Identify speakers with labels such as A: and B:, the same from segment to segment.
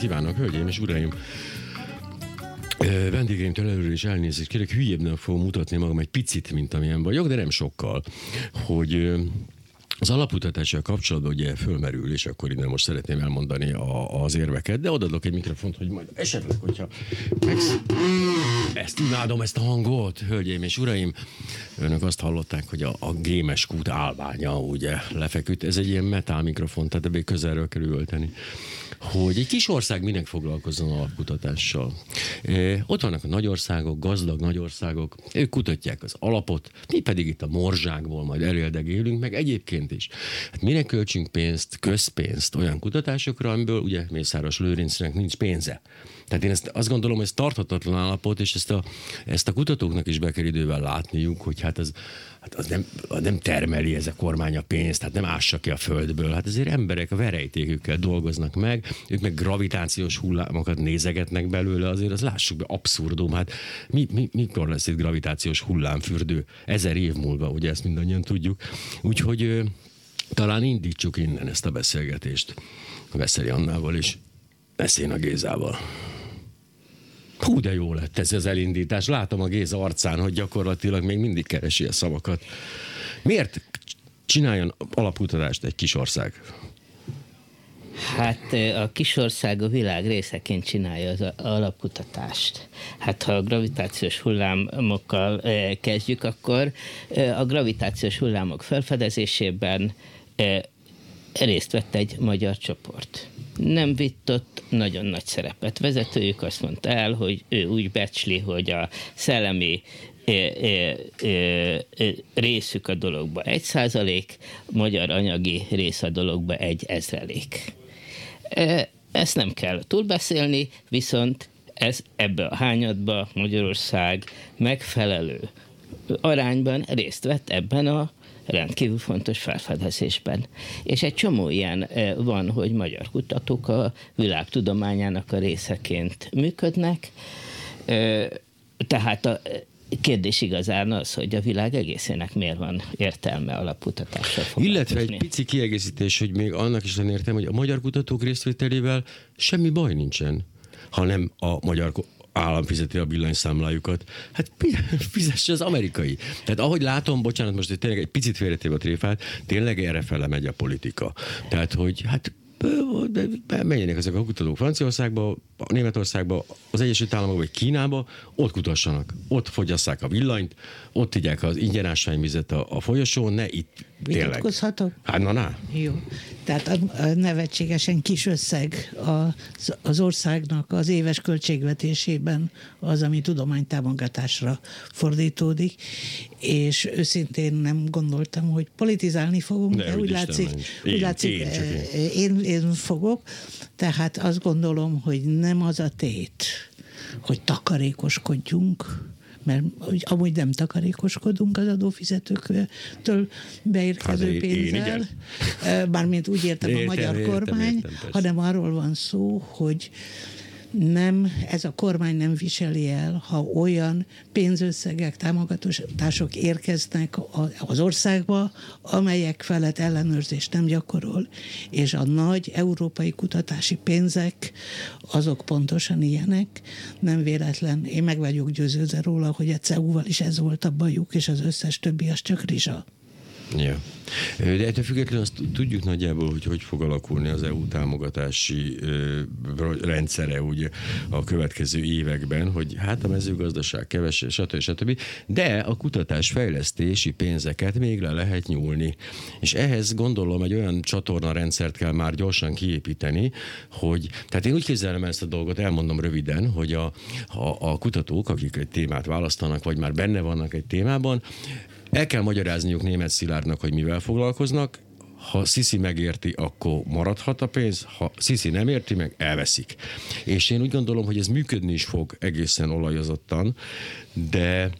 A: kívánok, hölgyeim és uraim! Vendégeimtől előről is elnézést kérek, hülyébbnek fogom mutatni magam egy picit, mint amilyen vagyok, de nem sokkal, hogy az alaputatással kapcsolatban ugye fölmerül, és akkor innen most szeretném elmondani a, az érveket, de odadok egy mikrofont, hogy majd esetleg, hogyha megsz... Ezt imádom, ezt a hangot, hölgyeim és uraim. Önök azt hallották, hogy a, a gémes kút állványa ugye lefeküdt. Ez egy ilyen metál mikrofon, tehát ebbé közelről kell ülteni hogy egy kis ország minek foglalkozzon alapkutatással. E, ott vannak a nagyországok, gazdag nagyországok, ők kutatják az alapot, mi pedig itt a morzsákból majd eléldegélünk, meg egyébként is. Hát minek költsünk pénzt, közpénzt olyan kutatásokra, amiből ugye Mészáros Lőrincnek nincs pénze. Tehát én ezt azt gondolom, hogy ez tarthatatlan állapot, és ezt a, ezt a kutatóknak is be kell idővel látniuk, hogy hát az, hát az nem, nem termeli ez a kormány a pénzt, hát nem ássa ki a földből. Hát ezért emberek a verejtékükkel dolgoznak meg, ők meg gravitációs hullámokat nézegetnek belőle, azért az lássuk be, abszurdum. Hát mi, mi, mikor lesz itt gravitációs hullámfürdő? Ezer év múlva, ugye ezt mindannyian tudjuk. Úgyhogy talán indítsuk innen ezt a beszélgetést. Veszeli Annával is, beszéljen a Gézával. Hú, de jó lett ez az elindítás. Látom a Géza arcán, hogy gyakorlatilag még mindig keresi a szavakat. Miért csináljon alapkutatást egy kis ország?
B: Hát a kisország a világ részeként csinálja az alapkutatást. Hát ha a gravitációs hullámokkal kezdjük, akkor a gravitációs hullámok felfedezésében részt vett egy magyar csoport. Nem vitt ott nagyon nagy szerepet. Vezetőjük azt mondta el, hogy ő úgy becsli, hogy a szellemi részük a dologba egy százalék, magyar anyagi rész a dologba egy ezrelék. Ezt nem kell túlbeszélni, viszont ez ebbe a hányadba Magyarország megfelelő arányban részt vett ebben a rendkívül fontos felfedezésben. És egy csomó ilyen van, hogy magyar kutatók a világtudományának a részeként működnek, tehát a kérdés igazán az, hogy a világ egészének miért van értelme alapkutatással
A: Illetve egy pici kiegészítés, hogy még annak is lenne értem, hogy a magyar kutatók részvételével semmi baj nincsen, hanem a magyar állam fizeti a villanyszámlájukat, hát fizesse az amerikai. Tehát ahogy látom, bocsánat, most tényleg egy picit félretéve a tréfát, tényleg erre fele megy a politika. Tehát, hogy hát menjenek ezek a kutatók Franciaországba, Németországba, az Egyesült Államokba vagy Kínába, ott kutassanak, ott fogyasszák a villanyt, ott igyák az ingyen ásványvizet a, a folyosón, ne itt
C: Vitatkozhatok?
A: Hát na, na.
C: Jó. Tehát a, a nevetségesen kis összeg az, az országnak az éves költségvetésében az, ami tudománytámogatásra fordítódik, és őszintén nem gondoltam, hogy politizálni fogunk, de, de úgy látszik, én, úgy látszik én, én. én, én fogok, tehát azt gondolom, hogy nem az a tét, hogy takarékoskodjunk, mert amúgy nem takarékoskodunk az adófizetőktől beérkező hát, pénzzel, mármint úgy értem értem a magyar értem, kormány, értem, hanem arról van szó, hogy nem, ez a kormány nem viseli el, ha olyan pénzösszegek, támogatások érkeznek az országba, amelyek felett ellenőrzést nem gyakorol, és a nagy európai kutatási pénzek, azok pontosan ilyenek, nem véletlen. Én meg vagyok győződve róla, hogy a CEU-val is ez volt a bajuk, és az összes többi az csak rizsa.
A: Ja. De ettől függetlenül azt tudjuk nagyjából, hogy hogy fog alakulni az EU támogatási rendszere ugye a következő években, hogy hát a mezőgazdaság keves, stb. stb. De a kutatás fejlesztési pénzeket még le lehet nyúlni. És ehhez gondolom egy olyan csatorna rendszert kell már gyorsan kiépíteni, hogy, tehát én úgy képzelem ezt a dolgot, elmondom röviden, hogy a, a, a kutatók, akik egy témát választanak, vagy már benne vannak egy témában, el kell magyarázniuk német Szilárdnak, hogy mivel foglalkoznak, ha Sisi megérti, akkor maradhat a pénz, ha Sisi nem érti meg, elveszik. És én úgy gondolom, hogy ez működni is fog egészen olajozottan, de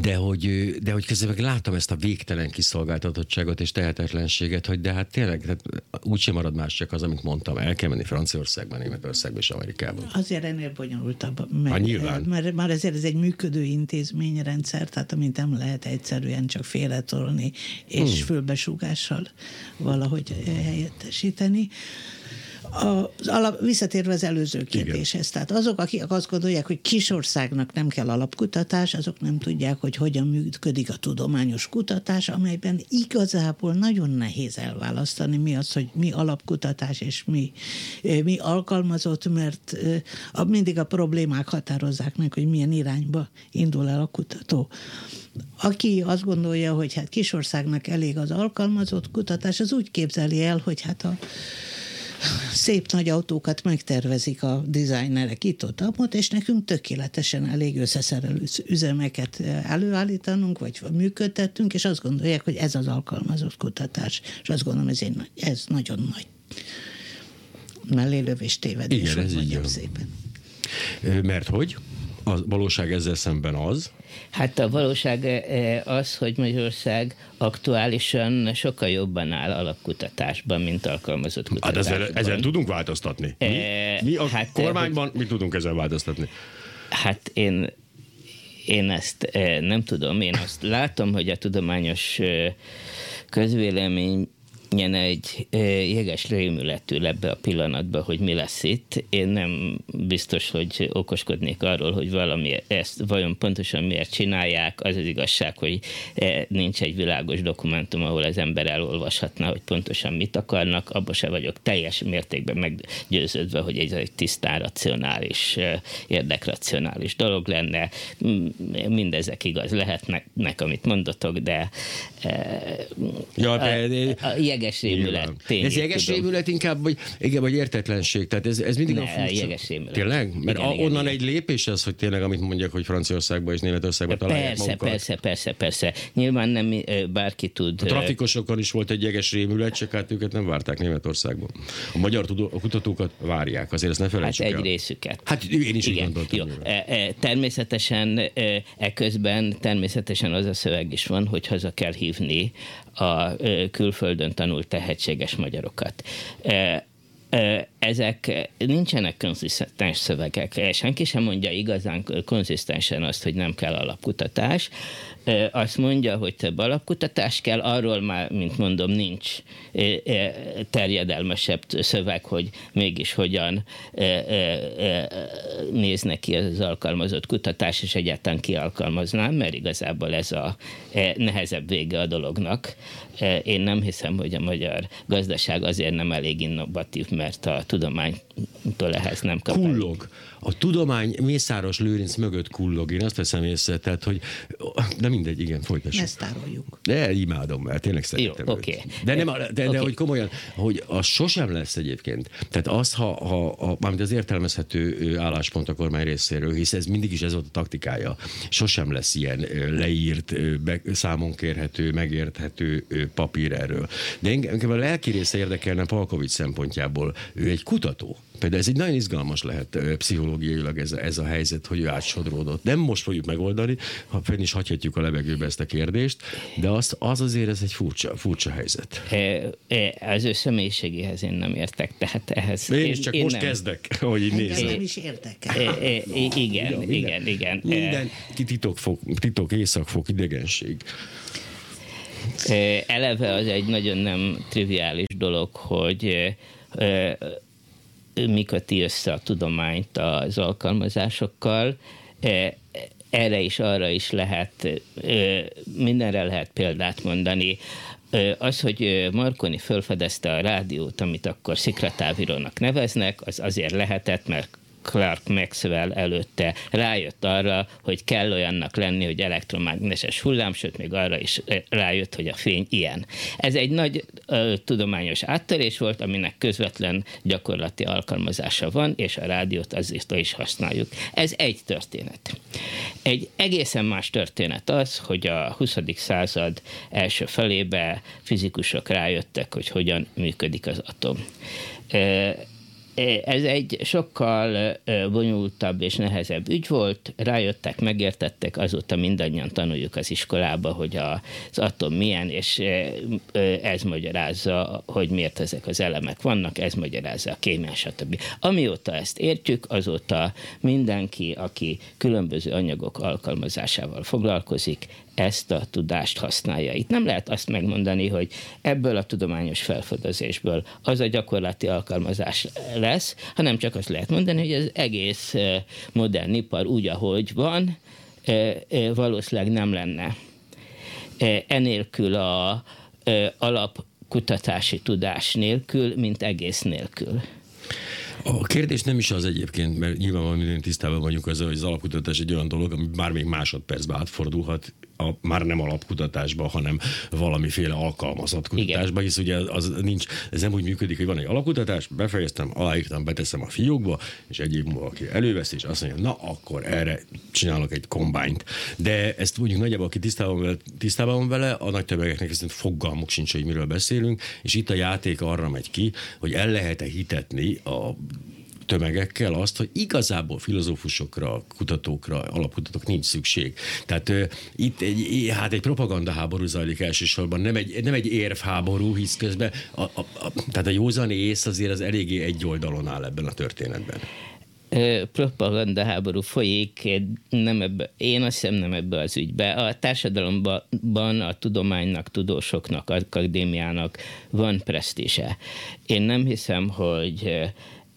A: de hogy, de hogy közben meg láttam ezt a végtelen kiszolgáltatottságot és tehetetlenséget, hogy de hát tényleg tehát úgysem marad más csak az, amit mondtam, el kell menni Franciaországban, Németországban és Amerikában.
C: Azért ennél bonyolultabb. Mert, hát nyilván. Mert már ezért ez egy működő intézményrendszer, tehát amit nem lehet egyszerűen csak félretolni és hmm. fölbesúgással valahogy helyettesíteni. Az alap, visszatérve az előző kérdéshez, Igen. tehát azok, akik azt gondolják, hogy kisországnak nem kell alapkutatás, azok nem tudják, hogy hogyan működik a tudományos kutatás, amelyben igazából nagyon nehéz elválasztani mi az, hogy mi alapkutatás és mi, mi alkalmazott, mert mindig a problémák határozzák meg, hogy milyen irányba indul el a kutató. Aki azt gondolja, hogy hát kisországnak elég az alkalmazott kutatás, az úgy képzeli el, hogy hát a szép nagy autókat megtervezik a designerek itt ott, ott, és nekünk tökéletesen elég összeszerelő üzemeket előállítanunk, vagy működtetünk, és azt gondolják, hogy ez az alkalmazott kutatás. És azt gondolom, ez, egy, ez nagyon nagy mellélövés tévedés.
A: Igen, ez így szépen. Mert hogy? A valóság ezzel szemben az,
B: Hát a valóság e, e, az, hogy Magyarország aktuálisan sokkal jobban áll alapkutatásban, mint alkalmazott kutatásban.
A: Hát ezzel, ezzel tudunk változtatni. Mi, e, mi a hát, kormányban hogy, mi tudunk ezzel változtatni?
B: Hát én én ezt nem tudom, én azt látom, hogy a tudományos közvélemény ilyen egy jeges rémületű ebbe a pillanatban, hogy mi lesz itt. Én nem biztos, hogy okoskodnék arról, hogy valami ezt vajon pontosan miért csinálják. Az az igazság, hogy nincs egy világos dokumentum, ahol az ember elolvashatna, hogy pontosan mit akarnak. Abba se vagyok teljes mértékben meggyőződve, hogy ez egy tisztán racionális, érdekracionális dolog lenne. Mindezek igaz lehetnek, amit mondotok, de ja, de, de, a, a jeges rémület.
A: Tény, ez jeges tudom. rémület inkább, vagy, igen, vagy értetlenség. Tehát ez, ez mindig
B: ne,
A: a furcsa.
B: jeges rémület.
A: Tényleg? Mert igen, a, igen, onnan igen. egy lépés az, hogy tényleg, amit mondják, hogy Franciaországban és Németországban találják
B: persze,
A: magukat.
B: Persze, persze, persze. Nyilván nem bárki tud.
A: A trafikosokon is volt egy jeges rémület, csak hát őket nem várták Németországban. A magyar tudó, a kutatókat várják, azért ezt ne felejtsük
B: Hát egy
A: el.
B: részüket.
A: Hát én is igen, így.
B: Jó. E, e, természetesen eközben természetesen az a szöveg is van, hogy haza kell hívni a külföldön tanult tehetséges magyarokat ezek nincsenek konzisztens szövegek. Senki sem mondja igazán konzisztensen azt, hogy nem kell alapkutatás. Azt mondja, hogy több alapkutatás kell, arról már, mint mondom, nincs terjedelmesebb szöveg, hogy mégis hogyan néznek ki az alkalmazott kutatás, és egyáltalán ki alkalmaznám, mert igazából ez a nehezebb vége a dolognak. Én nem hiszem, hogy a magyar gazdaság azért nem elég innovatív, mert a tudománytól ehhez nem kap.
A: Kullog. A tudomány Mészáros Lőrinc mögött kullog. Én azt veszem észre, tehát, hogy de mindegy, igen, folytassuk.
C: Ezt tároljuk.
A: De imádom, mert tényleg szeretem
B: Jó, okay.
A: De, nem, de, de, okay. hogy komolyan, hogy az sosem lesz egyébként. Tehát az, ha, ha, ha mármint az értelmezhető álláspont a kormány részéről, hisz ez mindig is ez volt a taktikája. Sosem lesz ilyen leírt, be, számon kérhető, megérthető papír erről. De engem a lelki része érdekelne Palkovics szempontjából. Ő egy kutató. Például ez egy nagyon izgalmas lehet pszichológiailag ez a, ez a helyzet, hogy ő átsodródott. Nem most fogjuk megoldani, ha fenn is hagyhatjuk a levegőbe ezt a kérdést, de az, az azért ez egy furcsa, furcsa helyzet.
B: E, e, az ő személyiségéhez én nem értek, tehát ehhez...
A: Én, én is csak én most nem. kezdek, hogy így nézem.
C: nem is értek.
B: E, e, igen, igen, igen, igen.
A: Minden ki titokfok, titok, északfok, idegenség.
B: Eleve az egy nagyon nem triviális dolog, hogy mi köti össze a tudományt az alkalmazásokkal. Erre is, arra is lehet, mindenre lehet példát mondani. Az, hogy Marconi felfedezte a rádiót, amit akkor szikratávírónak neveznek, az azért lehetett, mert Clark Maxwell előtte rájött arra, hogy kell olyannak lenni, hogy elektromágneses hullám, sőt még arra is rájött, hogy a fény ilyen. Ez egy nagy ö, tudományos áttörés volt, aminek közvetlen gyakorlati alkalmazása van, és a rádiót azért is használjuk. Ez egy történet. Egy egészen más történet az, hogy a 20. század első felébe fizikusok rájöttek, hogy hogyan működik az atom ez egy sokkal bonyolultabb és nehezebb ügy volt, rájöttek, megértettek, azóta mindannyian tanuljuk az iskolába, hogy az atom milyen, és ez magyarázza, hogy miért ezek az elemek vannak, ez magyarázza a kémia, stb. Amióta ezt értjük, azóta mindenki, aki különböző anyagok alkalmazásával foglalkozik, ezt a tudást használja. Itt nem lehet azt megmondani, hogy ebből a tudományos felfedezésből az a gyakorlati alkalmazás lesz, hanem csak azt lehet mondani, hogy az egész modern ipar úgy, ahogy van, valószínűleg nem lenne. Enélkül a alapkutatási tudás nélkül, mint egész nélkül.
A: A kérdés nem is az egyébként, mert nyilvánvalóan minden tisztában vagyunk az, hogy az alapkutatás egy olyan dolog, ami még másodpercben átfordulhat a, már nem alapkutatásba, hanem valamiféle alkalmazott kutatásba, hisz ugye az nincs, ez nem úgy működik, hogy van egy alapkutatás, befejeztem, aláírtam, beteszem a fiókba, és egy év múlva aki előveszi, és azt mondja, na akkor erre csinálok egy kombányt. De ezt mondjuk nagyjából, aki tisztában, vele, tisztában van vele, a nagy tömegeknek ezt fogalmuk sincs, hogy miről beszélünk, és itt a játék arra megy ki, hogy el lehet-e hitetni a tömegekkel azt, hogy igazából filozófusokra, kutatókra, alapkutatók nincs szükség. Tehát uh, itt egy, hát egy propagandaháború zajlik elsősorban, nem egy, nem egy érvháború, hisz közben a, a, a, tehát a józan ész azért az eléggé egy oldalon áll ebben a történetben
B: propaganda háború folyik, nem ebbe, én azt hiszem nem ebbe az ügybe. A társadalomban a tudománynak, tudósoknak, akadémiának van presztíse. Én nem hiszem, hogy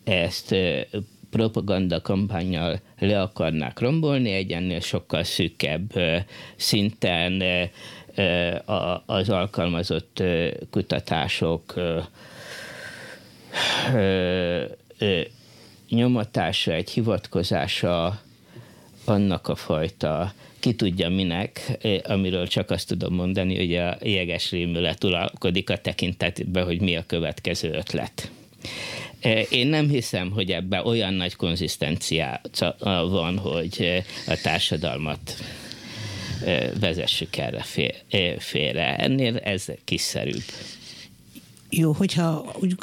B: ezt propaganda kampányjal le akarnák rombolni, egy ennél sokkal szűkebb szinten az alkalmazott kutatások nyomatása, egy hivatkozása annak a fajta ki tudja minek, amiről csak azt tudom mondani, hogy a jeges rémület uralkodik a tekintetben, hogy mi a következő ötlet. Én nem hiszem, hogy ebben olyan nagy konzisztencia van, hogy a társadalmat vezessük erre félre. Ennél ez kiszerűbb.
C: Jó, hogyha úgy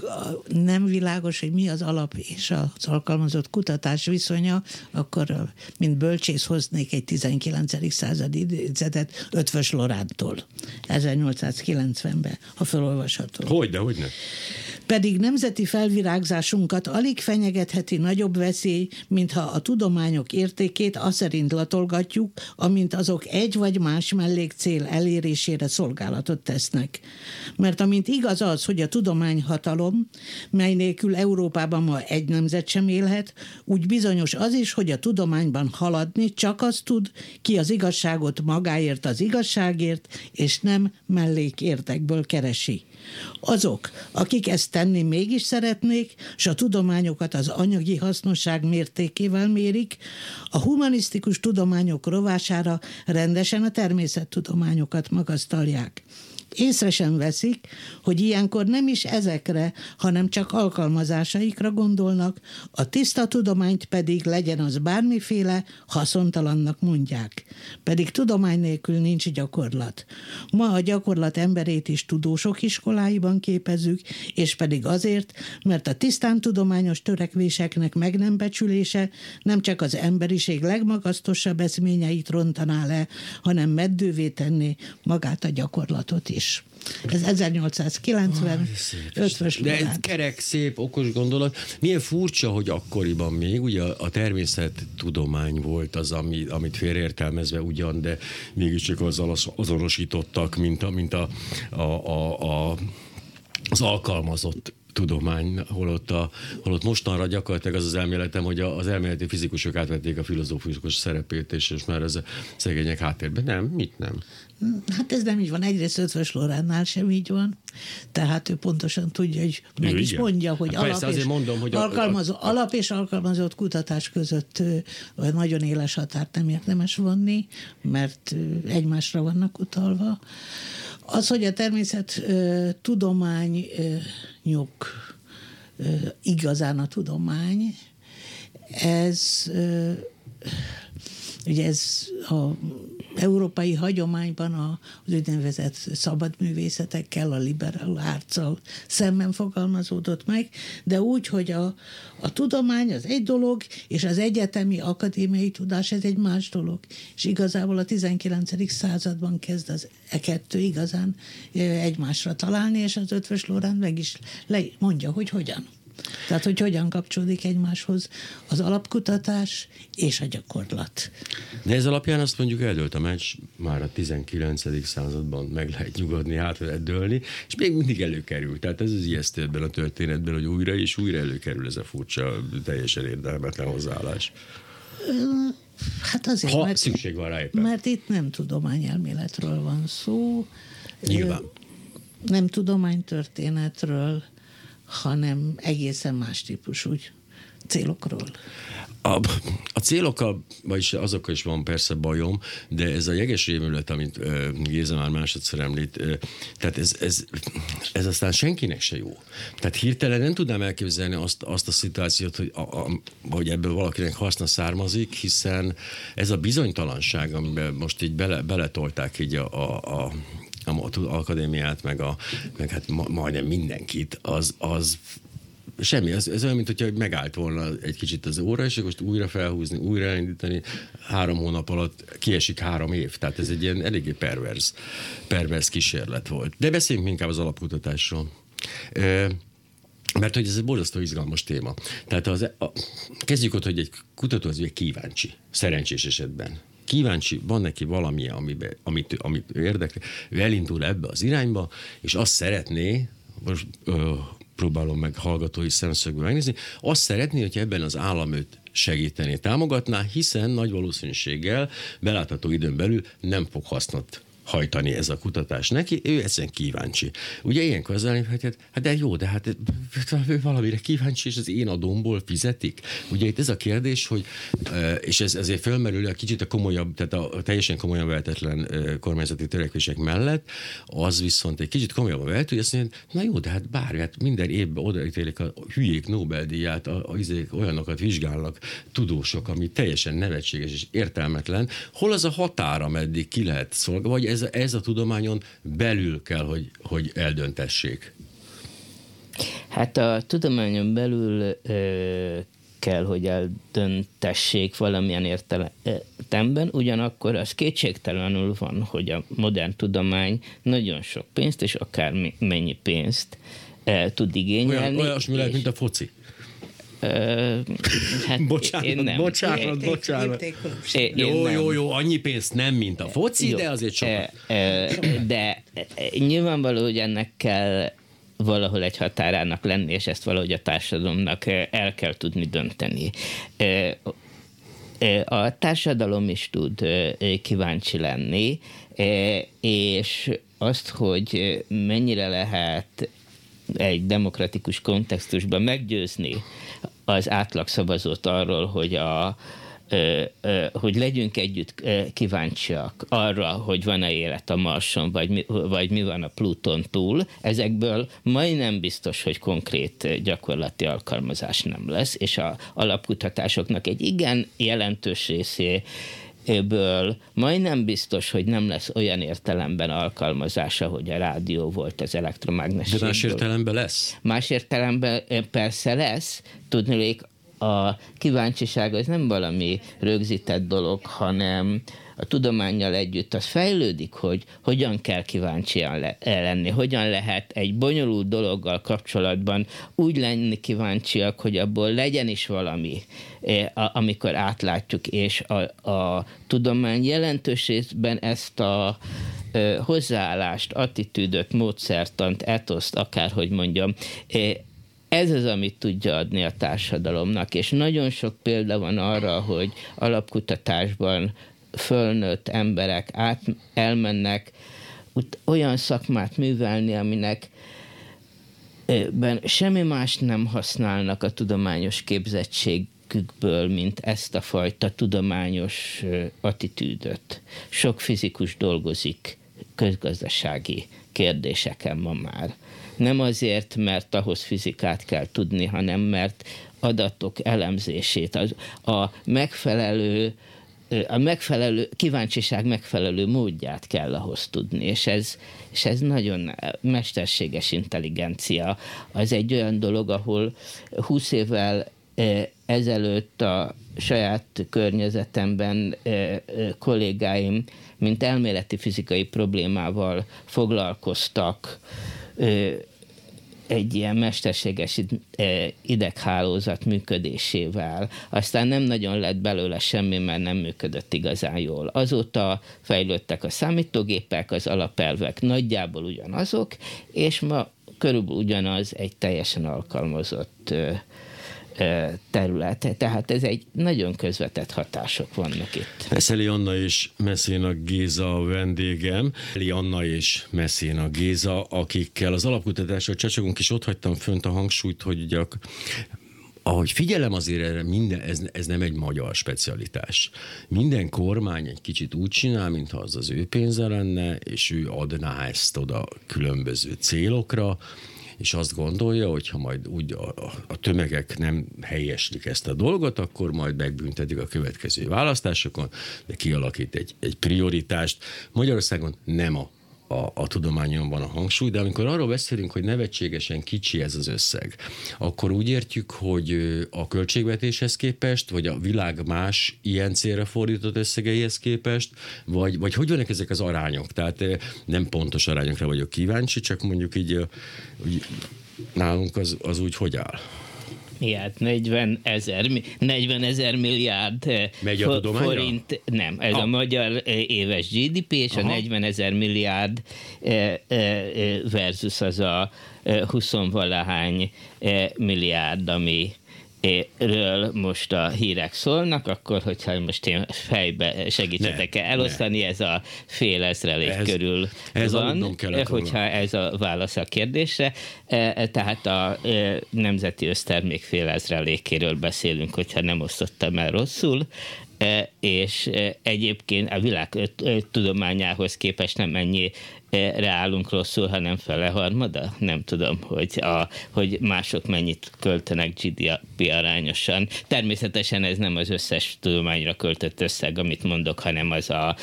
C: nem világos, hogy mi az alap és az alkalmazott kutatás viszonya, akkor mint bölcsész hoznék egy 19. századi idézetet Ötvös Lorántól, 1890-ben, ha felolvasható.
A: Hogy, de hogy ne?
C: Pedig nemzeti felvirágzásunkat alig fenyegetheti nagyobb veszély, mintha a tudományok értékét azt szerint latolgatjuk, amint azok egy vagy más mellék cél elérésére szolgálatot tesznek. Mert amint igaz az, hogy a tudomány hatalom, mely nélkül Európában ma egy nemzet sem élhet, úgy bizonyos az is, hogy a tudományban haladni csak az tud, ki az igazságot magáért az igazságért, és nem mellékértekből keresi. Azok, akik ezt tenni mégis szeretnék, és a tudományokat az anyagi hasznosság mértékével mérik, a humanisztikus tudományok rovására rendesen a természettudományokat magasztalják észre sem veszik, hogy ilyenkor nem is ezekre, hanem csak alkalmazásaikra gondolnak, a tiszta tudományt pedig legyen az bármiféle haszontalannak mondják. Pedig tudomány nélkül nincs gyakorlat. Ma a gyakorlat emberét is tudósok iskoláiban képezzük, és pedig azért, mert a tisztán tudományos törekvéseknek meg nem becsülése nem csak az emberiség legmagasztosabb eszményeit rontaná le, hanem meddővé tenni magát a gyakorlatot is is. Ez 1890, oh,
A: De ez kerek, szép, okos gondolat. Milyen furcsa, hogy akkoriban még ugye a, a természettudomány volt az, ami, amit félreértelmezve ugyan, de mégiscsak azzal azonosítottak, mint a, mint a, a, a, a az alkalmazott tudomány, holott, a, holott mostanra gyakorlatilag az az elméletem, hogy az elméleti fizikusok átvették a filozófusok szerepét, és, és már ez a szegények háttérben. Nem, mit nem?
C: Hát ez nem így van. Egyrészt Ötvös Loránnál sem így van. Tehát ő pontosan tudja, hogy meg is mondja, hogy, hát alap, és mondom, hogy alkalmazó, a, a, alap és alkalmazott kutatás között nagyon éles határt nem érdemes vonni, mert egymásra vannak utalva. Az, hogy a természet tudományok igazán a tudomány, ez ugye ez a európai hagyományban az úgynevezett szabadművészetekkel, a liberál árccal szemben fogalmazódott meg, de úgy, hogy a, a tudomány az egy dolog, és az egyetemi akadémiai tudás ez egy más dolog. És igazából a 19. században kezd az e kettő igazán egymásra találni, és az ötvös Lorán meg is le, mondja, hogy hogyan. Tehát, hogy hogyan kapcsolódik egymáshoz az alapkutatás és a gyakorlat.
A: De ez alapján azt mondjuk eldőlt a meccs, már a 19. században meg lehet nyugodni, hát lehet dőlni, és még mindig előkerül. Tehát ez az ijesztő ebben a történetben, hogy újra és újra előkerül ez a furcsa, teljesen érdelmetlen hozzáállás.
C: Hát azért,
A: ha
C: mert,
A: szükség van rá éppen.
C: Mert itt nem tudományelméletről van szó.
A: Nyilván.
C: Nem tudománytörténetről, hanem egészen más típusú célokról.
A: A, a célokkal, vagyis azokkal is van persze bajom, de ez a jeges rémület, amit Géza már másodszor említ, tehát ez, ez, ez aztán senkinek se jó. Tehát hirtelen nem tudnám elképzelni azt, azt a szituációt, hogy, a, a, hogy ebből valakinek haszna származik, hiszen ez a bizonytalanság, amiben most így bele, beletolták így a, a, a a akadémiát, meg, a, meg hát ma, majdnem mindenkit, az, az Semmi, ez, ez olyan, mint hogyha megállt volna egy kicsit az óra, és most újra felhúzni, újra elindítani, három hónap alatt kiesik három év. Tehát ez egy ilyen eléggé pervers, pervers kísérlet volt. De beszéljünk inkább az alapkutatásról. Mert hogy ez egy borzasztó izgalmas téma. Tehát az, a, kezdjük ott, hogy egy kutató az kíváncsi, szerencsés esetben kíváncsi, van neki valami, amibe, amit, amit érdekli, ő elindul ebbe az irányba, és azt szeretné, most ö, próbálom meg hallgatói szemszögből megnézni, azt szeretné, hogy ebben az állam őt segíteni, támogatná, hiszen nagy valószínűséggel belátható időn belül nem fog hasznot hajtani ez a kutatás neki, ő egyszerűen kíváncsi. Ugye ilyenkor az hogy hát de jó, de hát ő valamire kíváncsi, és az én adómból fizetik. Ugye itt ez a kérdés, hogy, és ez ezért felmerül a kicsit a komolyabb, tehát a teljesen komolyan vehetetlen kormányzati törekvések mellett, az viszont egy kicsit komolyabban vehető, hogy azt mondja, na jó, de hát bár, hát minden évben odaítélik a hülyék Nobel-díját, a, a, a, olyanokat vizsgálnak tudósok, ami teljesen nevetséges és értelmetlen. Hol az a határa, meddig ki lehet szolgálni, vagy ez ez, ez a tudományon belül kell, hogy, hogy eldöntessék?
B: Hát a tudományon belül ö, kell, hogy eldöntessék valamilyen értelemben, ugyanakkor az kétségtelenül van, hogy a modern tudomány nagyon sok pénzt, és akár mennyi pénzt e, tud igényelni.
A: Olyan, olyasmi lehet, mint a foci hát bocsánat, én nem. bocsánat, bocsánat. Én, jó, nem. jó, jó, annyi pénzt nem, mint a foci, jó, de azért sokat.
B: De nyilvánvaló, hogy ennek kell valahol egy határának lenni, és ezt valahogy a társadalomnak el kell tudni dönteni. A társadalom is tud kíváncsi lenni, és azt, hogy mennyire lehet egy demokratikus kontextusban meggyőzni az átlagszavazót arról, hogy a, hogy legyünk együtt kíváncsiak arra, hogy van-e élet a Marson, vagy mi, vagy mi van a Pluton túl, ezekből majdnem biztos, hogy konkrét gyakorlati alkalmazás nem lesz, és a alapkutatásoknak egy igen jelentős részé ből majdnem biztos, hogy nem lesz olyan értelemben alkalmazása, hogy a rádió volt az elektromágneses.
A: De más értelemben lesz?
B: Más értelemben persze lesz. Tudnék, a kíváncsiság az nem valami rögzített dolog, hanem a tudományjal együtt az fejlődik, hogy hogyan kell kíváncsian le- lenni, hogyan lehet egy bonyolult dologgal kapcsolatban úgy lenni kíváncsiak, hogy abból legyen is valami, eh, amikor átlátjuk, és a, a tudomány jelentős részben ezt a eh, hozzáállást, attitűdöt, módszertant, etoszt, akárhogy mondjam, eh, ez az, amit tudja adni a társadalomnak, és nagyon sok példa van arra, hogy alapkutatásban fölnőtt emberek át, elmennek olyan szakmát művelni, aminek ben semmi más nem használnak a tudományos képzettségükből, mint ezt a fajta tudományos attitűdöt. Sok fizikus dolgozik közgazdasági kérdéseken ma már. Nem azért, mert ahhoz fizikát kell tudni, hanem mert adatok elemzését, az, a megfelelő a megfelelő, kíváncsiság megfelelő módját kell ahhoz tudni, és ez, és ez nagyon mesterséges intelligencia. Az egy olyan dolog, ahol 20 évvel ezelőtt a saját környezetemben kollégáim, mint elméleti fizikai problémával foglalkoztak, egy ilyen mesterséges ideghálózat működésével. Aztán nem nagyon lett belőle semmi, mert nem működött igazán jól. Azóta fejlődtek a számítógépek, az alapelvek nagyjából ugyanazok, és ma körülbelül ugyanaz egy teljesen alkalmazott területe. Tehát ez egy nagyon közvetett hatások vannak itt.
A: Eszeli Anna és Messzéna Géza a vendégem. Eli Anna és Messzéna Géza, akikkel az alapkutatásra csacsogunk, és ott hagytam fönt a hangsúlyt, hogy ugye ahogy figyelem azért erre, minden, ez, ez nem egy magyar specialitás. Minden kormány egy kicsit úgy csinál, mintha az az ő pénze lenne, és ő adná ezt oda különböző célokra, és azt gondolja, hogy ha majd úgy a, a tömegek nem helyeslik ezt a dolgot, akkor majd megbüntetik a következő választásokon, de kialakít egy, egy prioritást. Magyarországon nem a a, a tudományon van a hangsúly, de amikor arról beszélünk, hogy nevetségesen kicsi ez az összeg, akkor úgy értjük, hogy a költségvetéshez képest, vagy a világ más ilyen célra fordított összegeihez képest, vagy, vagy hogy vannak ezek az arányok? Tehát nem pontos arányokra vagyok kíváncsi, csak mondjuk így, így nálunk az, az úgy hogy áll?
B: Miatt 40 ezer, 40 ezer milliárd eh,
A: Megy a
B: forint, nem, ez ah. a magyar eh, éves GDP, és Aha. a 40 ezer milliárd eh, versus az a 20 valahány milliárd, ami ről most a hírek szólnak, akkor hogyha most én fejbe segítsetek ne, elosztani, ne. ez a fél ezrelék ez, körül ez van, hogyha ez a válasz a kérdésre. E, e, tehát a e, nemzeti össztermék fél ezrelékéről beszélünk, hogyha nem osztottam el rosszul, és egyébként a világ tudományához képest nem ennyi reálunk rosszul, hanem fele harmada? Nem tudom, hogy, a, hogy mások mennyit költenek GDP arányosan. Természetesen ez nem az összes tudományra költött összeg, amit mondok, hanem az a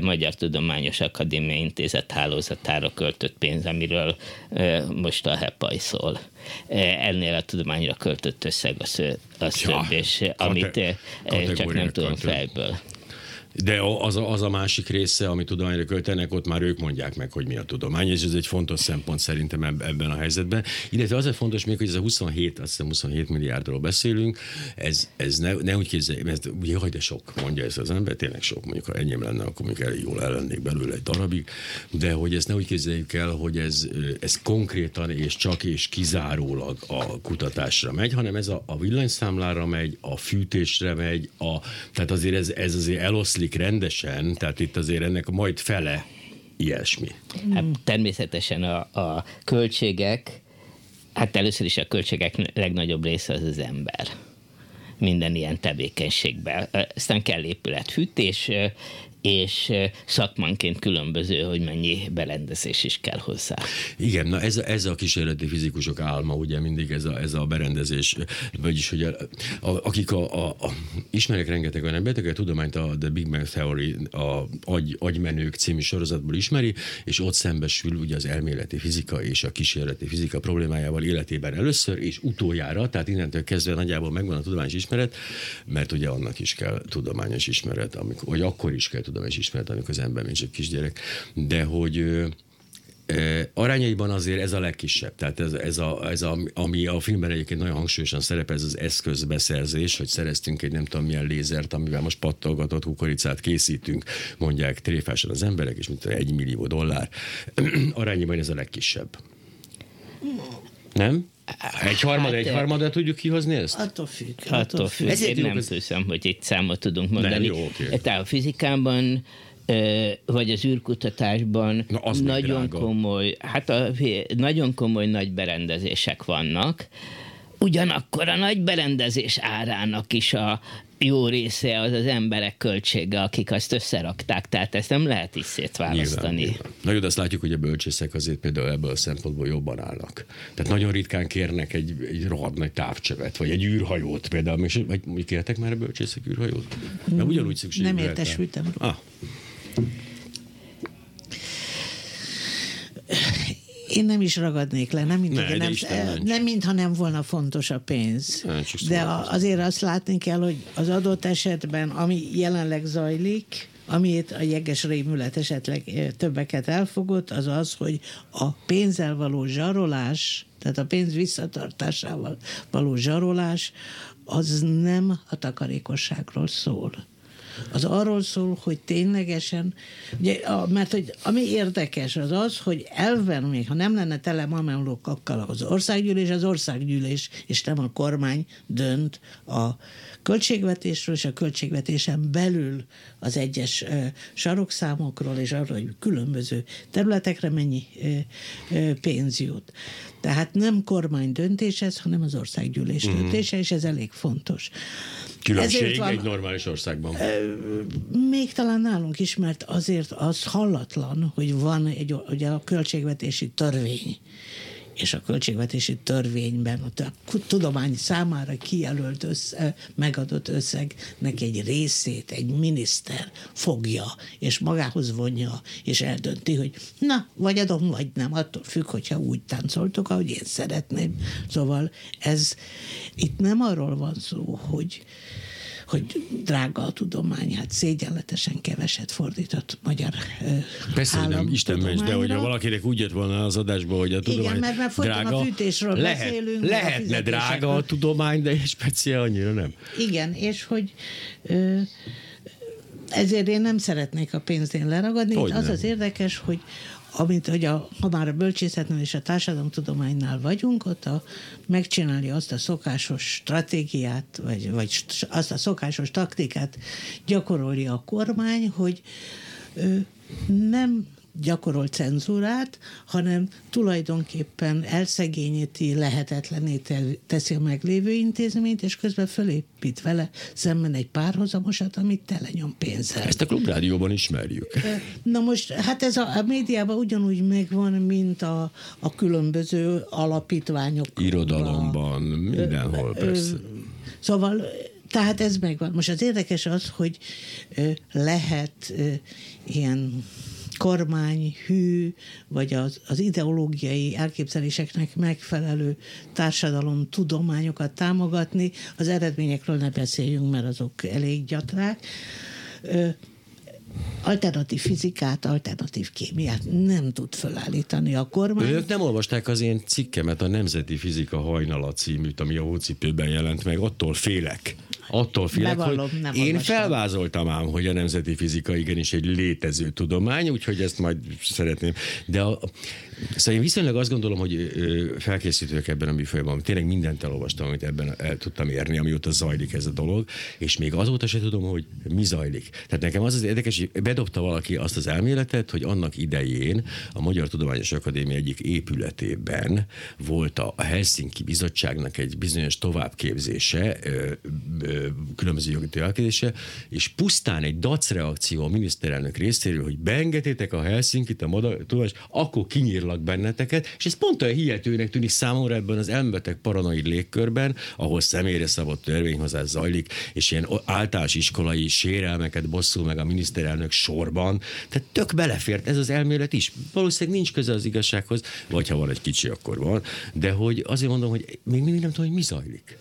B: Magyar Tudományos Akadémia Intézet hálózatára költött pénz, amiről most a HEPAI szól. Ennél a tudományra költött összeg az, az ja, több, és amit csak nem tudom fejből.
A: De az a, az a másik része, ami tudományra költenek, ott már ők mondják meg, hogy mi a tudomány, és ez egy fontos szempont szerintem ebben a helyzetben. Illetve az a fontos még, hogy ez a 27, azt hiszem 27 milliárdról beszélünk, ez, ez ne, ne úgy képzeljük, ez jaj, de sok, mondja ez az ember, tényleg sok, mondjuk ha ennyim lenne, akkor mondjuk elég jól ellennék belőle egy darabig, de hogy ezt ne úgy képzeljük el, hogy ez, ez konkrétan és csak és kizárólag a kutatásra megy, hanem ez a, a villanyszámlára megy, a fűtésre megy, a, tehát azért ez, ez azért eloszlik zajlik rendesen, tehát itt azért ennek majd fele ilyesmi.
B: Hát természetesen a, a költségek, hát először is a költségek legnagyobb része az az ember minden ilyen tevékenységben. Aztán kell épületfűtés, és szakmanként különböző, hogy mennyi berendezés is kell hozzá.
A: Igen, na ez, ez a kísérleti fizikusok álma, ugye mindig ez a, ez a berendezés, vagyis hogy a, a, akik a, a, a, ismerek rengeteg olyan embert, a tudományt a The Big Bang Theory, a agy, agymenők című sorozatból ismeri, és ott szembesül ugye az elméleti fizika és a kísérleti fizika problémájával életében először, és utoljára, tehát innentől kezdve nagyjából megvan a tudományos ismeret, mert ugye annak is kell tudományos ismeret, amikor, vagy akkor is kell tudományos ismeret, amikor az ember mint csak kisgyerek, de hogy arányaiban azért ez a legkisebb. Tehát ez, ez, a, ez a, ami a filmben egyébként nagyon hangsúlyosan szerepel, ez az eszközbeszerzés, hogy szereztünk egy nem tudom milyen lézert, amivel most pattolgatott kukoricát készítünk, mondják tréfásan az emberek, és mint egy millió dollár. arányaiban ez a legkisebb. Nem? Egy harmad, egy hát, harmadat tudjuk kihozni ezt?
C: Attól függ.
B: Attól függ. Ezért Én nem ez... hiszem, hogy egy számot tudunk mondani. Nem, jó, okay. Tehát a fizikában vagy az űrkutatásban Na, nagyon komoly, hát a, nagyon komoly nagy berendezések vannak, Ugyanakkor a nagy berendezés árának is a jó része az az emberek költsége, akik azt összerakták, tehát ezt nem lehet is szétválasztani. Nyilván, nyilván.
A: Na jó, de azt látjuk, hogy a bölcsészek azért például ebből a szempontból jobban állnak. Tehát nagyon ritkán kérnek egy, egy rohadt nagy távcsövet, vagy egy űrhajót például. Vagy mi kértek már a bölcsészek űrhajót? Mert ugyanúgy szükség
C: Nem értesültem. Ah. Én nem is ragadnék le, nem, mint, ne, nem, nem mintha nem volna fontos a pénz. Ne, de a, azért azt látni kell, hogy az adott esetben, ami jelenleg zajlik, amit a jeges rémület esetleg többeket elfogott, az az, hogy a pénzzel való zsarolás, tehát a pénz visszatartásával való zsarolás, az nem a takarékosságról szól az arról szól, hogy ténylegesen, ugye, a, mert hogy ami érdekes az az, hogy elven még, ha nem lenne tele mamelókakkal az országgyűlés, az országgyűlés, és nem a kormány dönt a költségvetésről, és a költségvetésen belül az egyes ö, sarokszámokról, és arról, hogy különböző területekre mennyi ö, ö, pénz jut. Tehát nem kormány döntés ez, hanem az országgyűlés mm. döntése, és ez elég fontos.
A: Különbség van, egy normális országban.
C: Még talán nálunk is, mert azért az hallatlan, hogy van egy ugye a költségvetési törvény, és a költségvetési törvényben a tudomány számára kijelölt össze, megadott összegnek egy részét egy miniszter fogja, és magához vonja, és eldönti, hogy na, vagy adom, vagy nem, attól függ, hogyha úgy táncoltok, ahogy én szeretném. Szóval ez itt nem arról van szó, hogy hogy drága a tudomány, hát szégyenletesen keveset fordított magyar
A: Persze, hogy nem, Isten ments, de hogyha valakinek úgy jött volna az adásba, hogy a tudomány Igen,
C: mert már drága, a fűtésről lehet, beszélünk.
A: Lehetne a drága a tudomány, de speciál annyira nem.
C: Igen, és hogy ö, ezért én nem szeretnék a pénzén leragadni. Hogy az nem. az érdekes, hogy amit, hogy a, ha már a bölcsészetnél és a társadalomtudománynál vagyunk, ott a, megcsinálni azt a szokásos stratégiát, vagy, vagy azt a szokásos taktikát gyakorolja a kormány, hogy ö, nem gyakorol cenzúrát, hanem tulajdonképpen elszegényíti, lehetetlené teszi a meglévő intézményt, és közben fölépít vele szemben egy párhuzamosat, amit telenyom pénzzel.
A: Ezt a klubrádióban ismerjük.
C: Na most, hát ez a, a médiában ugyanúgy megvan, mint a, a különböző alapítványok.
A: Irodalomban, mindenhol persze.
C: Szóval tehát ez megvan. Most az érdekes az, hogy lehet ilyen kormány hű, vagy az, az ideológiai elképzeléseknek megfelelő társadalom tudományokat támogatni, az eredményekről ne beszéljünk, mert azok elég gyatrák. alternatív fizikát, alternatív kémiát nem tud felállítani a kormány.
A: Ők nem olvasták az én cikkemet, a Nemzeti Fizika hajnala címűt, ami a hócipőben jelent meg, attól félek. Attól félek, Bevallom, hogy nem én felvázoltam ám, hogy a nemzeti fizika igenis egy létező tudomány, úgyhogy ezt majd szeretném. De a, Szóval én viszonylag azt gondolom, hogy felkészítők ebben a műfajban, tényleg mindent elolvastam, amit ebben el tudtam érni, amióta zajlik ez a dolog, és még azóta se tudom, hogy mi zajlik. Tehát nekem az az érdekes, hogy bedobta valaki azt az elméletet, hogy annak idején a Magyar Tudományos Akadémia egyik épületében volt a Helsinki Bizottságnak egy bizonyos továbbképzése, különböző jogi továbbképzése, és pusztán egy dac reakció a miniszterelnök részéről, hogy beengedétek a Helsinkit, a Magyar Tudományos, akkor kinyír írlak benneteket, és ez pont olyan hihetőnek tűnik számomra ebben az elmbeteg paranoid légkörben, ahol személyre szabott törvényhozás zajlik, és ilyen általános iskolai sérelmeket bosszul meg a miniszterelnök sorban. Tehát tök belefért ez az elmélet is. Valószínűleg nincs köze az igazsághoz, vagy ha van egy kicsi, akkor van, de hogy azért mondom, hogy még mindig nem tudom, hogy mi zajlik.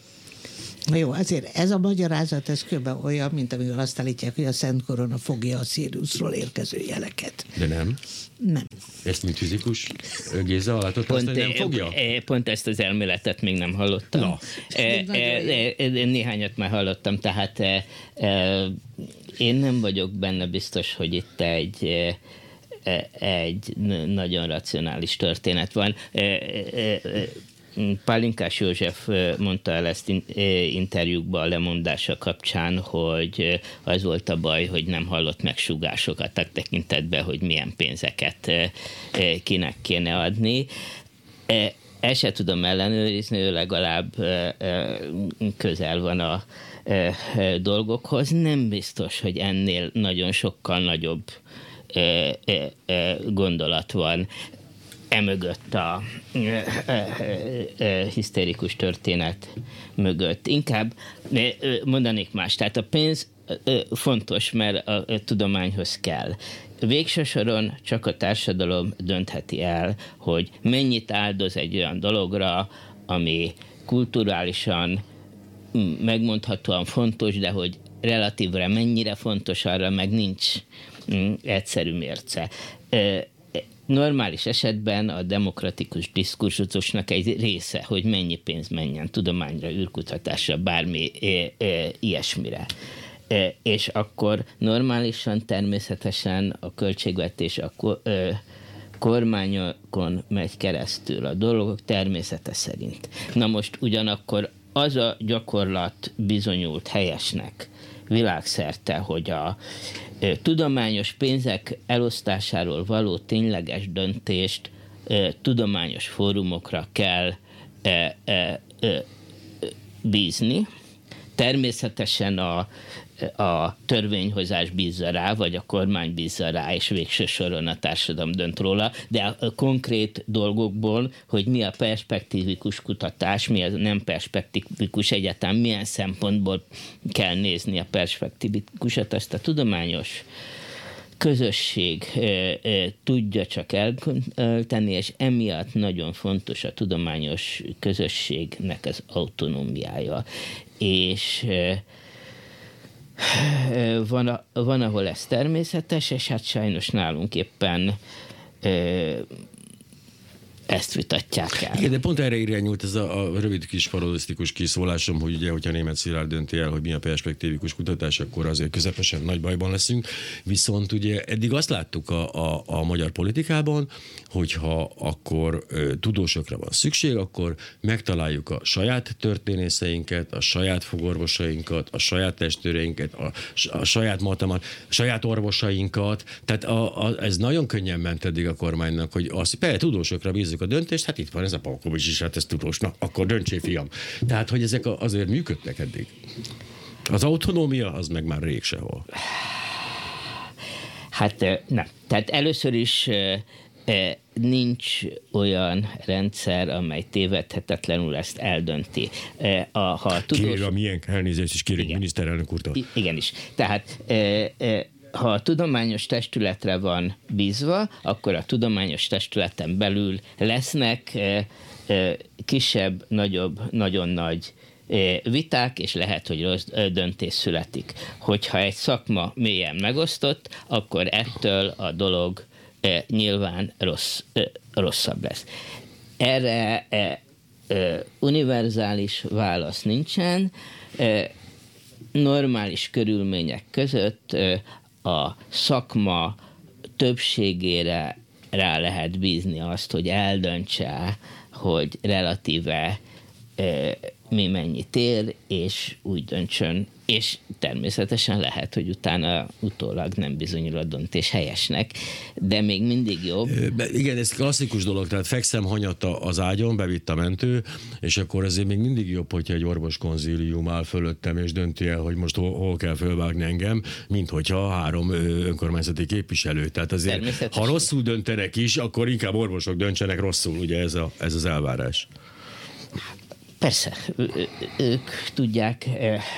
C: Na jó, azért ez a magyarázat, ez kb. olyan, mint amikor azt állítják, hogy a Szent Korona fogja a Siriusról érkező jeleket.
A: De nem.
C: Nem.
A: Ezt mint fizikus Géza látott pont, azt, hogy nem fogja?
B: Pont ezt az elméletet még nem hallottam. Na. E, e, e, néhányat már hallottam, tehát e, e, én nem vagyok benne biztos, hogy itt egy e, egy nagyon racionális történet van. Pálinkás József mondta el ezt interjúkban a lemondása kapcsán, hogy az volt a baj, hogy nem hallott meg sugásokat a tekintetben, hogy milyen pénzeket kinek kéne adni. Ezt se tudom ellenőrizni, ő legalább közel van a dolgokhoz. Nem biztos, hogy ennél nagyon sokkal nagyobb gondolat van emögött a hisztérikus történet mögött. Inkább mondanék más. Tehát a pénz fontos, mert a tudományhoz kell. Végső soron csak a társadalom döntheti el, hogy mennyit áldoz egy olyan dologra, ami kulturálisan megmondhatóan fontos, de hogy relatívre mennyire fontos, arra meg nincs mm, egyszerű mérce normális esetben a demokratikus diskurzusnak egy része, hogy mennyi pénz menjen tudományra, űrkutatásra, bármi e, e, ilyesmire. E, és akkor normálisan természetesen a költségvetés a e, kormányokon megy keresztül a dolgok természete szerint. Na most ugyanakkor az a gyakorlat bizonyult helyesnek világszerte, hogy a tudományos pénzek elosztásáról való tényleges döntést tudományos fórumokra kell bízni. Természetesen a a törvényhozás bízza rá, vagy a kormány bízza rá, és végső soron a társadalom dönt róla, de a konkrét dolgokból, hogy mi a perspektívikus kutatás, mi az nem perspektívikus egyáltalán, milyen szempontból kell nézni a perspektívikusat, azt a tudományos közösség tudja csak eltenni, és emiatt nagyon fontos a tudományos közösségnek az autonómiája. És e, van, van, ahol ez természetes, és hát sajnos nálunk éppen ezt vitatják el.
A: Igen, de pont erre irányult ez a, a rövid kis parodisztikus kiszólásom, hogy ugye, hogyha német Szilárd dönti el, hogy mi a perspektívikus kutatás, akkor azért közepesen nagy bajban leszünk. Viszont ugye eddig azt láttuk a, a, a magyar politikában, hogyha akkor ö, tudósokra van szükség, akkor megtaláljuk a saját történészeinket, a saját fogorvosainkat, a saját testőreinket, a, a saját matemat, a saját orvosainkat. Tehát a, a, ez nagyon könnyen ment eddig a kormánynak, hogy azt, persze tudósokra bízzuk a döntést, hát itt van ez a Palkovics is, hát ez tudós, na, akkor döntsé, fiam. Tehát, hogy ezek azért működtek eddig. Az autonómia az meg már rég sehol.
B: Hát nem. Tehát először is nincs olyan rendszer, amely tévedhetetlenül ezt eldönti.
A: A, ha a tudós... Kérem, milyen elnézést is kérünk miniszterelnök úrtól.
B: igenis. Tehát ha a tudományos testületre van bízva, akkor a tudományos testületen belül lesznek kisebb, nagyobb, nagyon nagy viták, és lehet, hogy rossz döntés születik. Hogyha egy szakma mélyen megosztott, akkor ettől a dolog nyilván rossz, rosszabb lesz. Erre univerzális válasz nincsen. Normális körülmények között a szakma többségére rá lehet bízni azt, hogy eldöntse, hogy relatíve mi mennyit ér, és úgy döntsön, és természetesen lehet, hogy utána utólag nem bizonyul a döntés helyesnek, de még mindig jobb.
A: Be, igen, ez klasszikus dolog, tehát fekszem hanyatta az ágyon, bevitt a mentő, és akkor azért még mindig jobb, hogyha egy orvos konzílium áll fölöttem, és dönti el, hogy most hol, hol kell fölvágni engem, mint hogyha három önkormányzati képviselő. Tehát azért, ha rosszul döntenek is, akkor inkább orvosok döntsenek rosszul, ugye ez, a, ez az elvárás.
B: Persze, ők tudják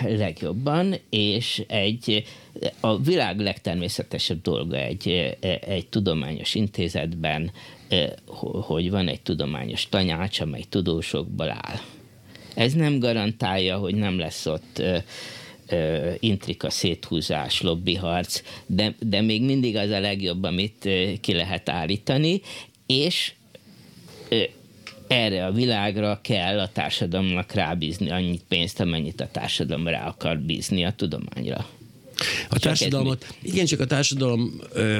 B: legjobban, és egy a világ legtermészetesebb dolga egy, egy tudományos intézetben, hogy van egy tudományos tanács, amely tudósokból áll. Ez nem garantálja, hogy nem lesz ott intrika, széthúzás, lobbyharc, de, de még mindig az a legjobb, amit ki lehet állítani, és erre a világra kell a társadalomnak rábízni annyit pénzt, amennyit a társadalom rá akar bízni a tudományra.
A: A társadalmat, igen, csak a társadalom, ö,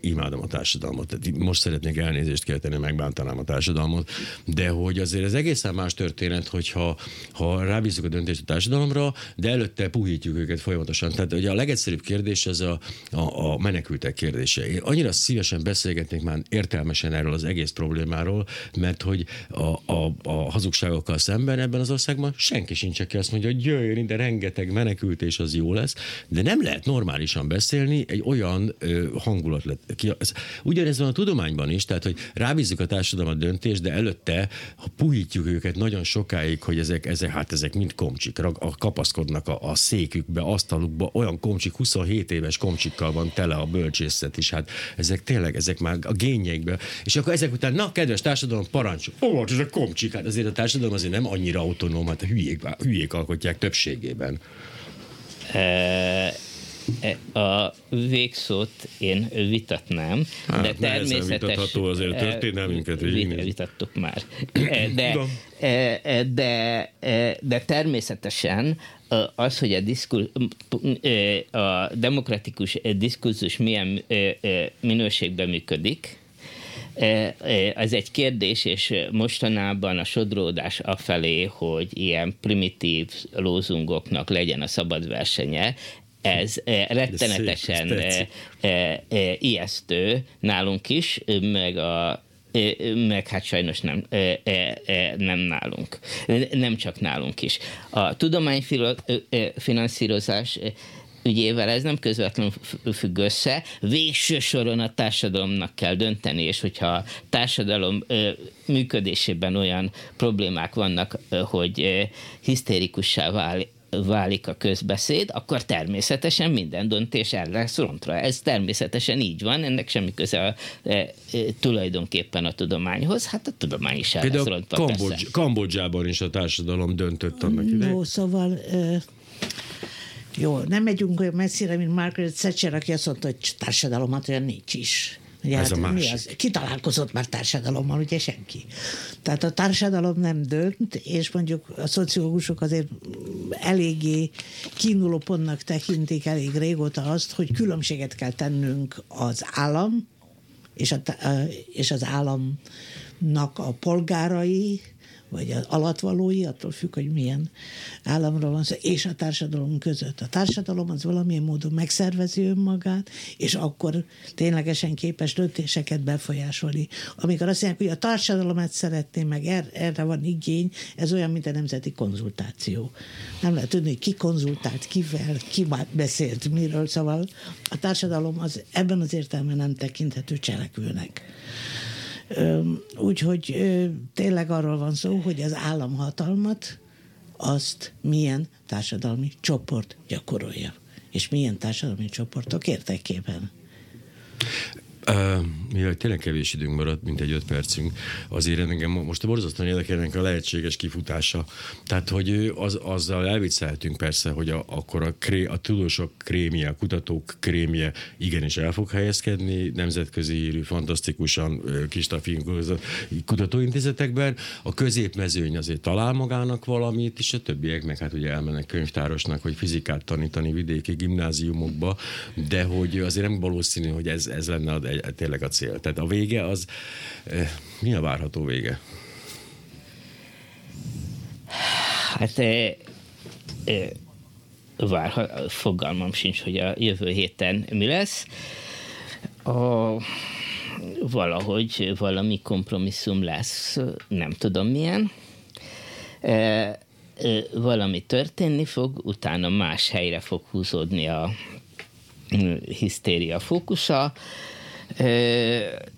A: imádom a társadalmat, most szeretnék elnézést kérteni, megbántanám a társadalmat, de hogy azért ez egészen más történet, hogyha ha rábízunk a döntést a társadalomra, de előtte puhítjuk őket folyamatosan. Tehát ugye a legegyszerűbb kérdés ez a, a, a menekültek kérdése. Én annyira szívesen beszélgetnék már értelmesen erről az egész problémáról, mert hogy a, a, a hazugságokkal szemben ebben az országban senki sincs, aki azt mondja, hogy jöjjön ide rengeteg menekült, és az jó lesz de nem lehet normálisan beszélni, egy olyan ö, hangulat lett ki. Ez, ugyanez van a tudományban is, tehát hogy rábízzuk a társadalom a döntést, de előtte ha puhítjuk őket nagyon sokáig, hogy ezek, ezek hát ezek mind komcsik, rag, a, kapaszkodnak a, a székükbe, asztalukba, olyan komcsik, 27 éves komcsikkal van tele a bölcsészet is, hát ezek tényleg, ezek már a génjeikbe, és akkor ezek után, na, kedves társadalom, parancs, ó, hát ezek komcsik, hát azért a társadalom azért nem annyira autonóm, hát a hülyék, hülyék alkotják többségében.
B: A végszót én vitatnám, hát, de természetesen...
A: azért történelmünket
B: vit, Vitattuk már. De, de, de természetesen az, hogy a, diszkur, a demokratikus diskurzus milyen minőségben működik, ez egy kérdés, és mostanában a sodródás afelé, hogy ilyen primitív lózungoknak legyen a szabad versenye, ez rettenetesen szép, ez ijesztő nálunk is, meg a meg hát sajnos nem, nem nálunk. Nem csak nálunk is. A tudományfinanszírozás ügyével ez nem közvetlenül függ össze. Végső soron a társadalomnak kell dönteni, és hogyha a társadalom működésében olyan problémák vannak, hogy hisztérikussá válik, válik a közbeszéd, akkor természetesen minden döntés el lesz rontra. Ez természetesen így van, ennek semmi köze a, e, e, tulajdonképpen a tudományhoz, hát a tudomány is el Például lesz rontva.
A: Kambodzs, Kambodzsában is a társadalom döntött annak idején.
C: Jó, szóval... E, jó, nem megyünk olyan messzire, mint Margaret Thatcher, aki azt mondta, hogy társadalomat olyan nincs is.
A: Ugye, Ez hát, a másik. Mi az?
C: Ki találkozott már társadalommal? Ugye senki. Tehát a társadalom nem dönt, és mondjuk a szociológusok azért eléggé kínuló pontnak tekintik elég régóta azt, hogy különbséget kell tennünk az állam és, a, és az államnak a polgárai, vagy az alatvalói, attól függ, hogy milyen államról van szó, és a társadalom között. A társadalom az valamilyen módon megszervezi önmagát, és akkor ténylegesen képes döntéseket befolyásolni. Amikor azt mondják, hogy a társadalomat szeretném, meg er, erre van igény, ez olyan, mint a nemzeti konzultáció. Nem lehet tudni, hogy ki konzultált, kivel, ki beszélt, miről, szóval a társadalom az ebben az értelemben nem tekinthető cselekvőnek. Úgyhogy tényleg arról van szó, hogy az államhatalmat azt milyen társadalmi csoport gyakorolja, és milyen társadalmi csoportok érdekében.
A: Mivel tényleg kevés időnk maradt, mint egy öt percünk, azért engem most a borzasztóan érdekelnek a lehetséges kifutása. Tehát, hogy az, azzal elviccelhetünk persze, hogy a, akkor a, kré, a tudósok krémje, a kutatók krémje igenis el fog helyezkedni nemzetközi hírű, fantasztikusan kis kutatóintézetekben. A középmezőny azért talál magának valamit, és a többiek meg hát ugye elmennek könyvtárosnak, hogy fizikát tanítani vidéki gimnáziumokba, de hogy azért nem valószínű, hogy ez, ez lenne egy, tényleg a cél. Tehát a vége az, eh, mi a várható vége?
B: Hát eh, eh, várha, fogalmam sincs, hogy a jövő héten mi lesz. A, valahogy valami kompromisszum lesz, nem tudom milyen. E, valami történni fog, utána más helyre fog húzódni a hisztéria fókusza,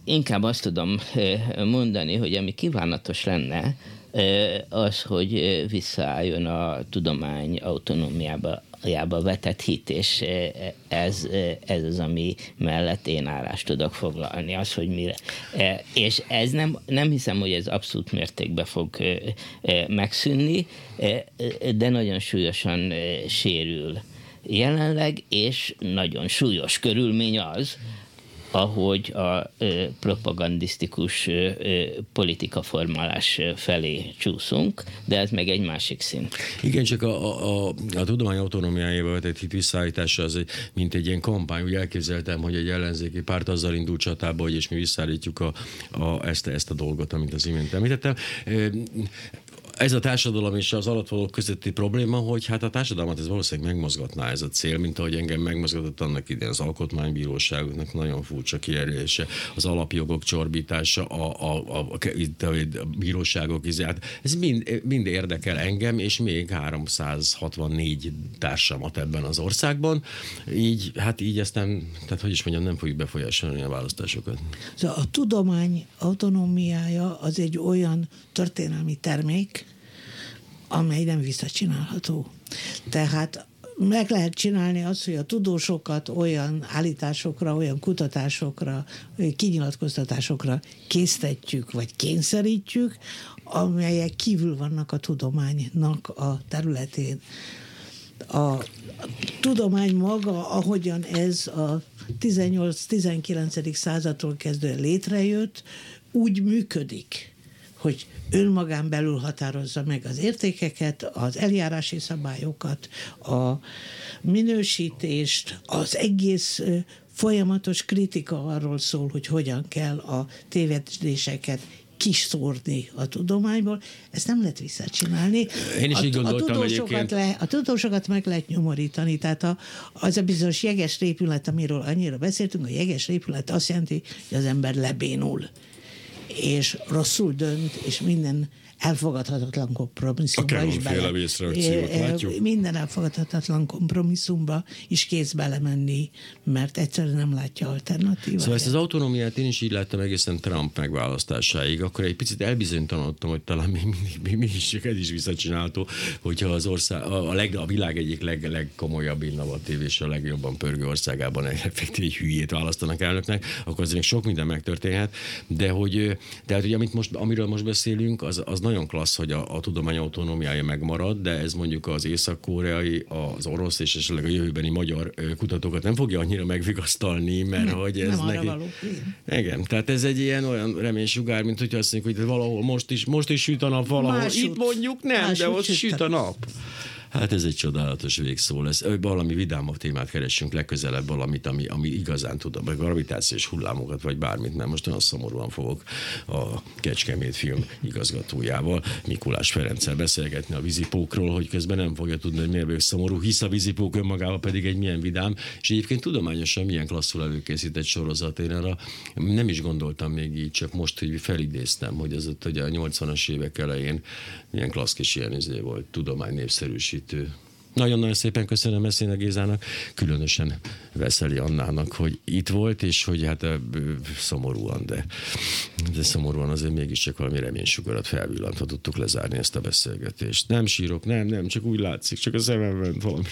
B: Inkább azt tudom mondani, hogy ami kívánatos lenne, az, hogy visszaálljon a tudomány autonómiába jába vetett hit, és ez, ez az, ami mellett én állást tudok foglalni, az, hogy mire. És ez nem, nem hiszem, hogy ez abszolút mértékben fog megszűnni, de nagyon súlyosan sérül jelenleg, és nagyon súlyos körülmény az, ahogy a ö, propagandisztikus ö, politikaformálás felé csúszunk, de ez meg egy másik szint.
A: Igen, csak a, a, a, a tudomány autonómiájába vetett hit visszaállítása az egy, mint egy ilyen kampány. Úgy elképzeltem, hogy egy ellenzéki párt azzal indult csatába, hogy és mi visszaállítjuk a, a, ezt, ezt a dolgot, amit az imént említettem ez a társadalom és az alatvalók közötti probléma, hogy hát a társadalmat ez valószínűleg megmozgatná ez a cél, mint ahogy engem megmozgatott annak idején az alkotmánybíróságoknak nagyon furcsa kijelölése, az alapjogok csorbítása, a, a, a, a, a bíróságok, hát ez mind, mind érdekel engem, és még 364 társamat ebben az országban. Így, hát így ezt nem, tehát hogy is mondjam, nem fogjuk befolyásolni a választásokat.
C: Szóval a tudomány autonómiája az egy olyan történelmi termék, amely nem visszacsinálható. Tehát meg lehet csinálni azt, hogy a tudósokat olyan állításokra, olyan kutatásokra, kinyilatkoztatásokra késztetjük, vagy kényszerítjük, amelyek kívül vannak a tudománynak a területén. A tudomány maga, ahogyan ez a 18-19. századtól kezdően létrejött, úgy működik, hogy önmagán belül határozza meg az értékeket, az eljárási szabályokat, a minősítést, az egész folyamatos kritika arról szól, hogy hogyan kell a tévedéseket kiszórni a tudományból, ezt nem lehet visszacsinálni.
A: Én is
C: a,
A: így gondoltam
C: a tudósokat, le, a tudósokat meg lehet nyomorítani, tehát a, az a bizonyos jeges répület, amiről annyira beszéltünk, a jeges répület azt jelenti, hogy az ember lebénul és rosszul dönt, és minden elfogadhatatlan kompromisszumba is bele.
A: látjuk.
C: Minden elfogadhatatlan kompromisszumba is kész belemenni, mert egyszerűen nem látja alternatívát.
A: Szóval ezt az autonómiát én is így láttam egészen Trump megválasztásáig, akkor egy picit elbizonytalanodtam, hogy talán még mindig, még mindig csak ez is visszacsinálható, hogyha az ország, a, a, leg, a világ egyik leg, legkomolyabb, innovatív és a legjobban pörgő országában effektív egy hülyét választanak elnöknek, akkor azért még sok minden megtörténhet, de hogy, tehát, hogy amit most, amiről most beszélünk, az, az nagyon klassz, hogy a, a tudomány autonómiája megmarad, de ez mondjuk az észak-koreai, az orosz és esetleg a jövőbeni magyar kutatókat nem fogja annyira megvigasztalni, mert
C: nem,
A: hogy ez
C: nem
A: neki...
C: Való.
A: Igen, tehát ez egy ilyen olyan reménysugár, mint hogy azt mondjuk, hogy valahol most is, most is süt a nap valahol. Másút, Itt mondjuk nem, de ott süt a nap. Hát ez egy csodálatos végszó lesz. Valami vidámabb témát keresünk legközelebb, valamit, ami, ami igazán tudom, vagy gravitációs hullámokat, vagy bármit, mert most olyan szomorúan fogok a Kecskemét film igazgatójával, Mikulás Ferenccel beszélgetni a vízipókról, hogy közben nem fogja tudni, hogy miért vagyok szomorú, hisz a vízipók önmagában pedig egy milyen vidám, és egyébként tudományosan milyen klasszul előkészített sorozat. Én arra nem is gondoltam még így, csak most, hogy felidéztem, hogy ez ott ugye a 80-as évek elején milyen klassz kis ilyen izé volt, tudomány népszerűsít erősítő. Nagyon-nagyon szépen köszönöm Eszéne Gézának, különösen Veszeli Annának, hogy itt volt, és hogy hát szomorúan, de, de szomorúan azért mégiscsak valami reménysugarat felvillantva tudtuk lezárni ezt a beszélgetést. Nem sírok, nem, nem, csak úgy látszik, csak a szemem ment valami.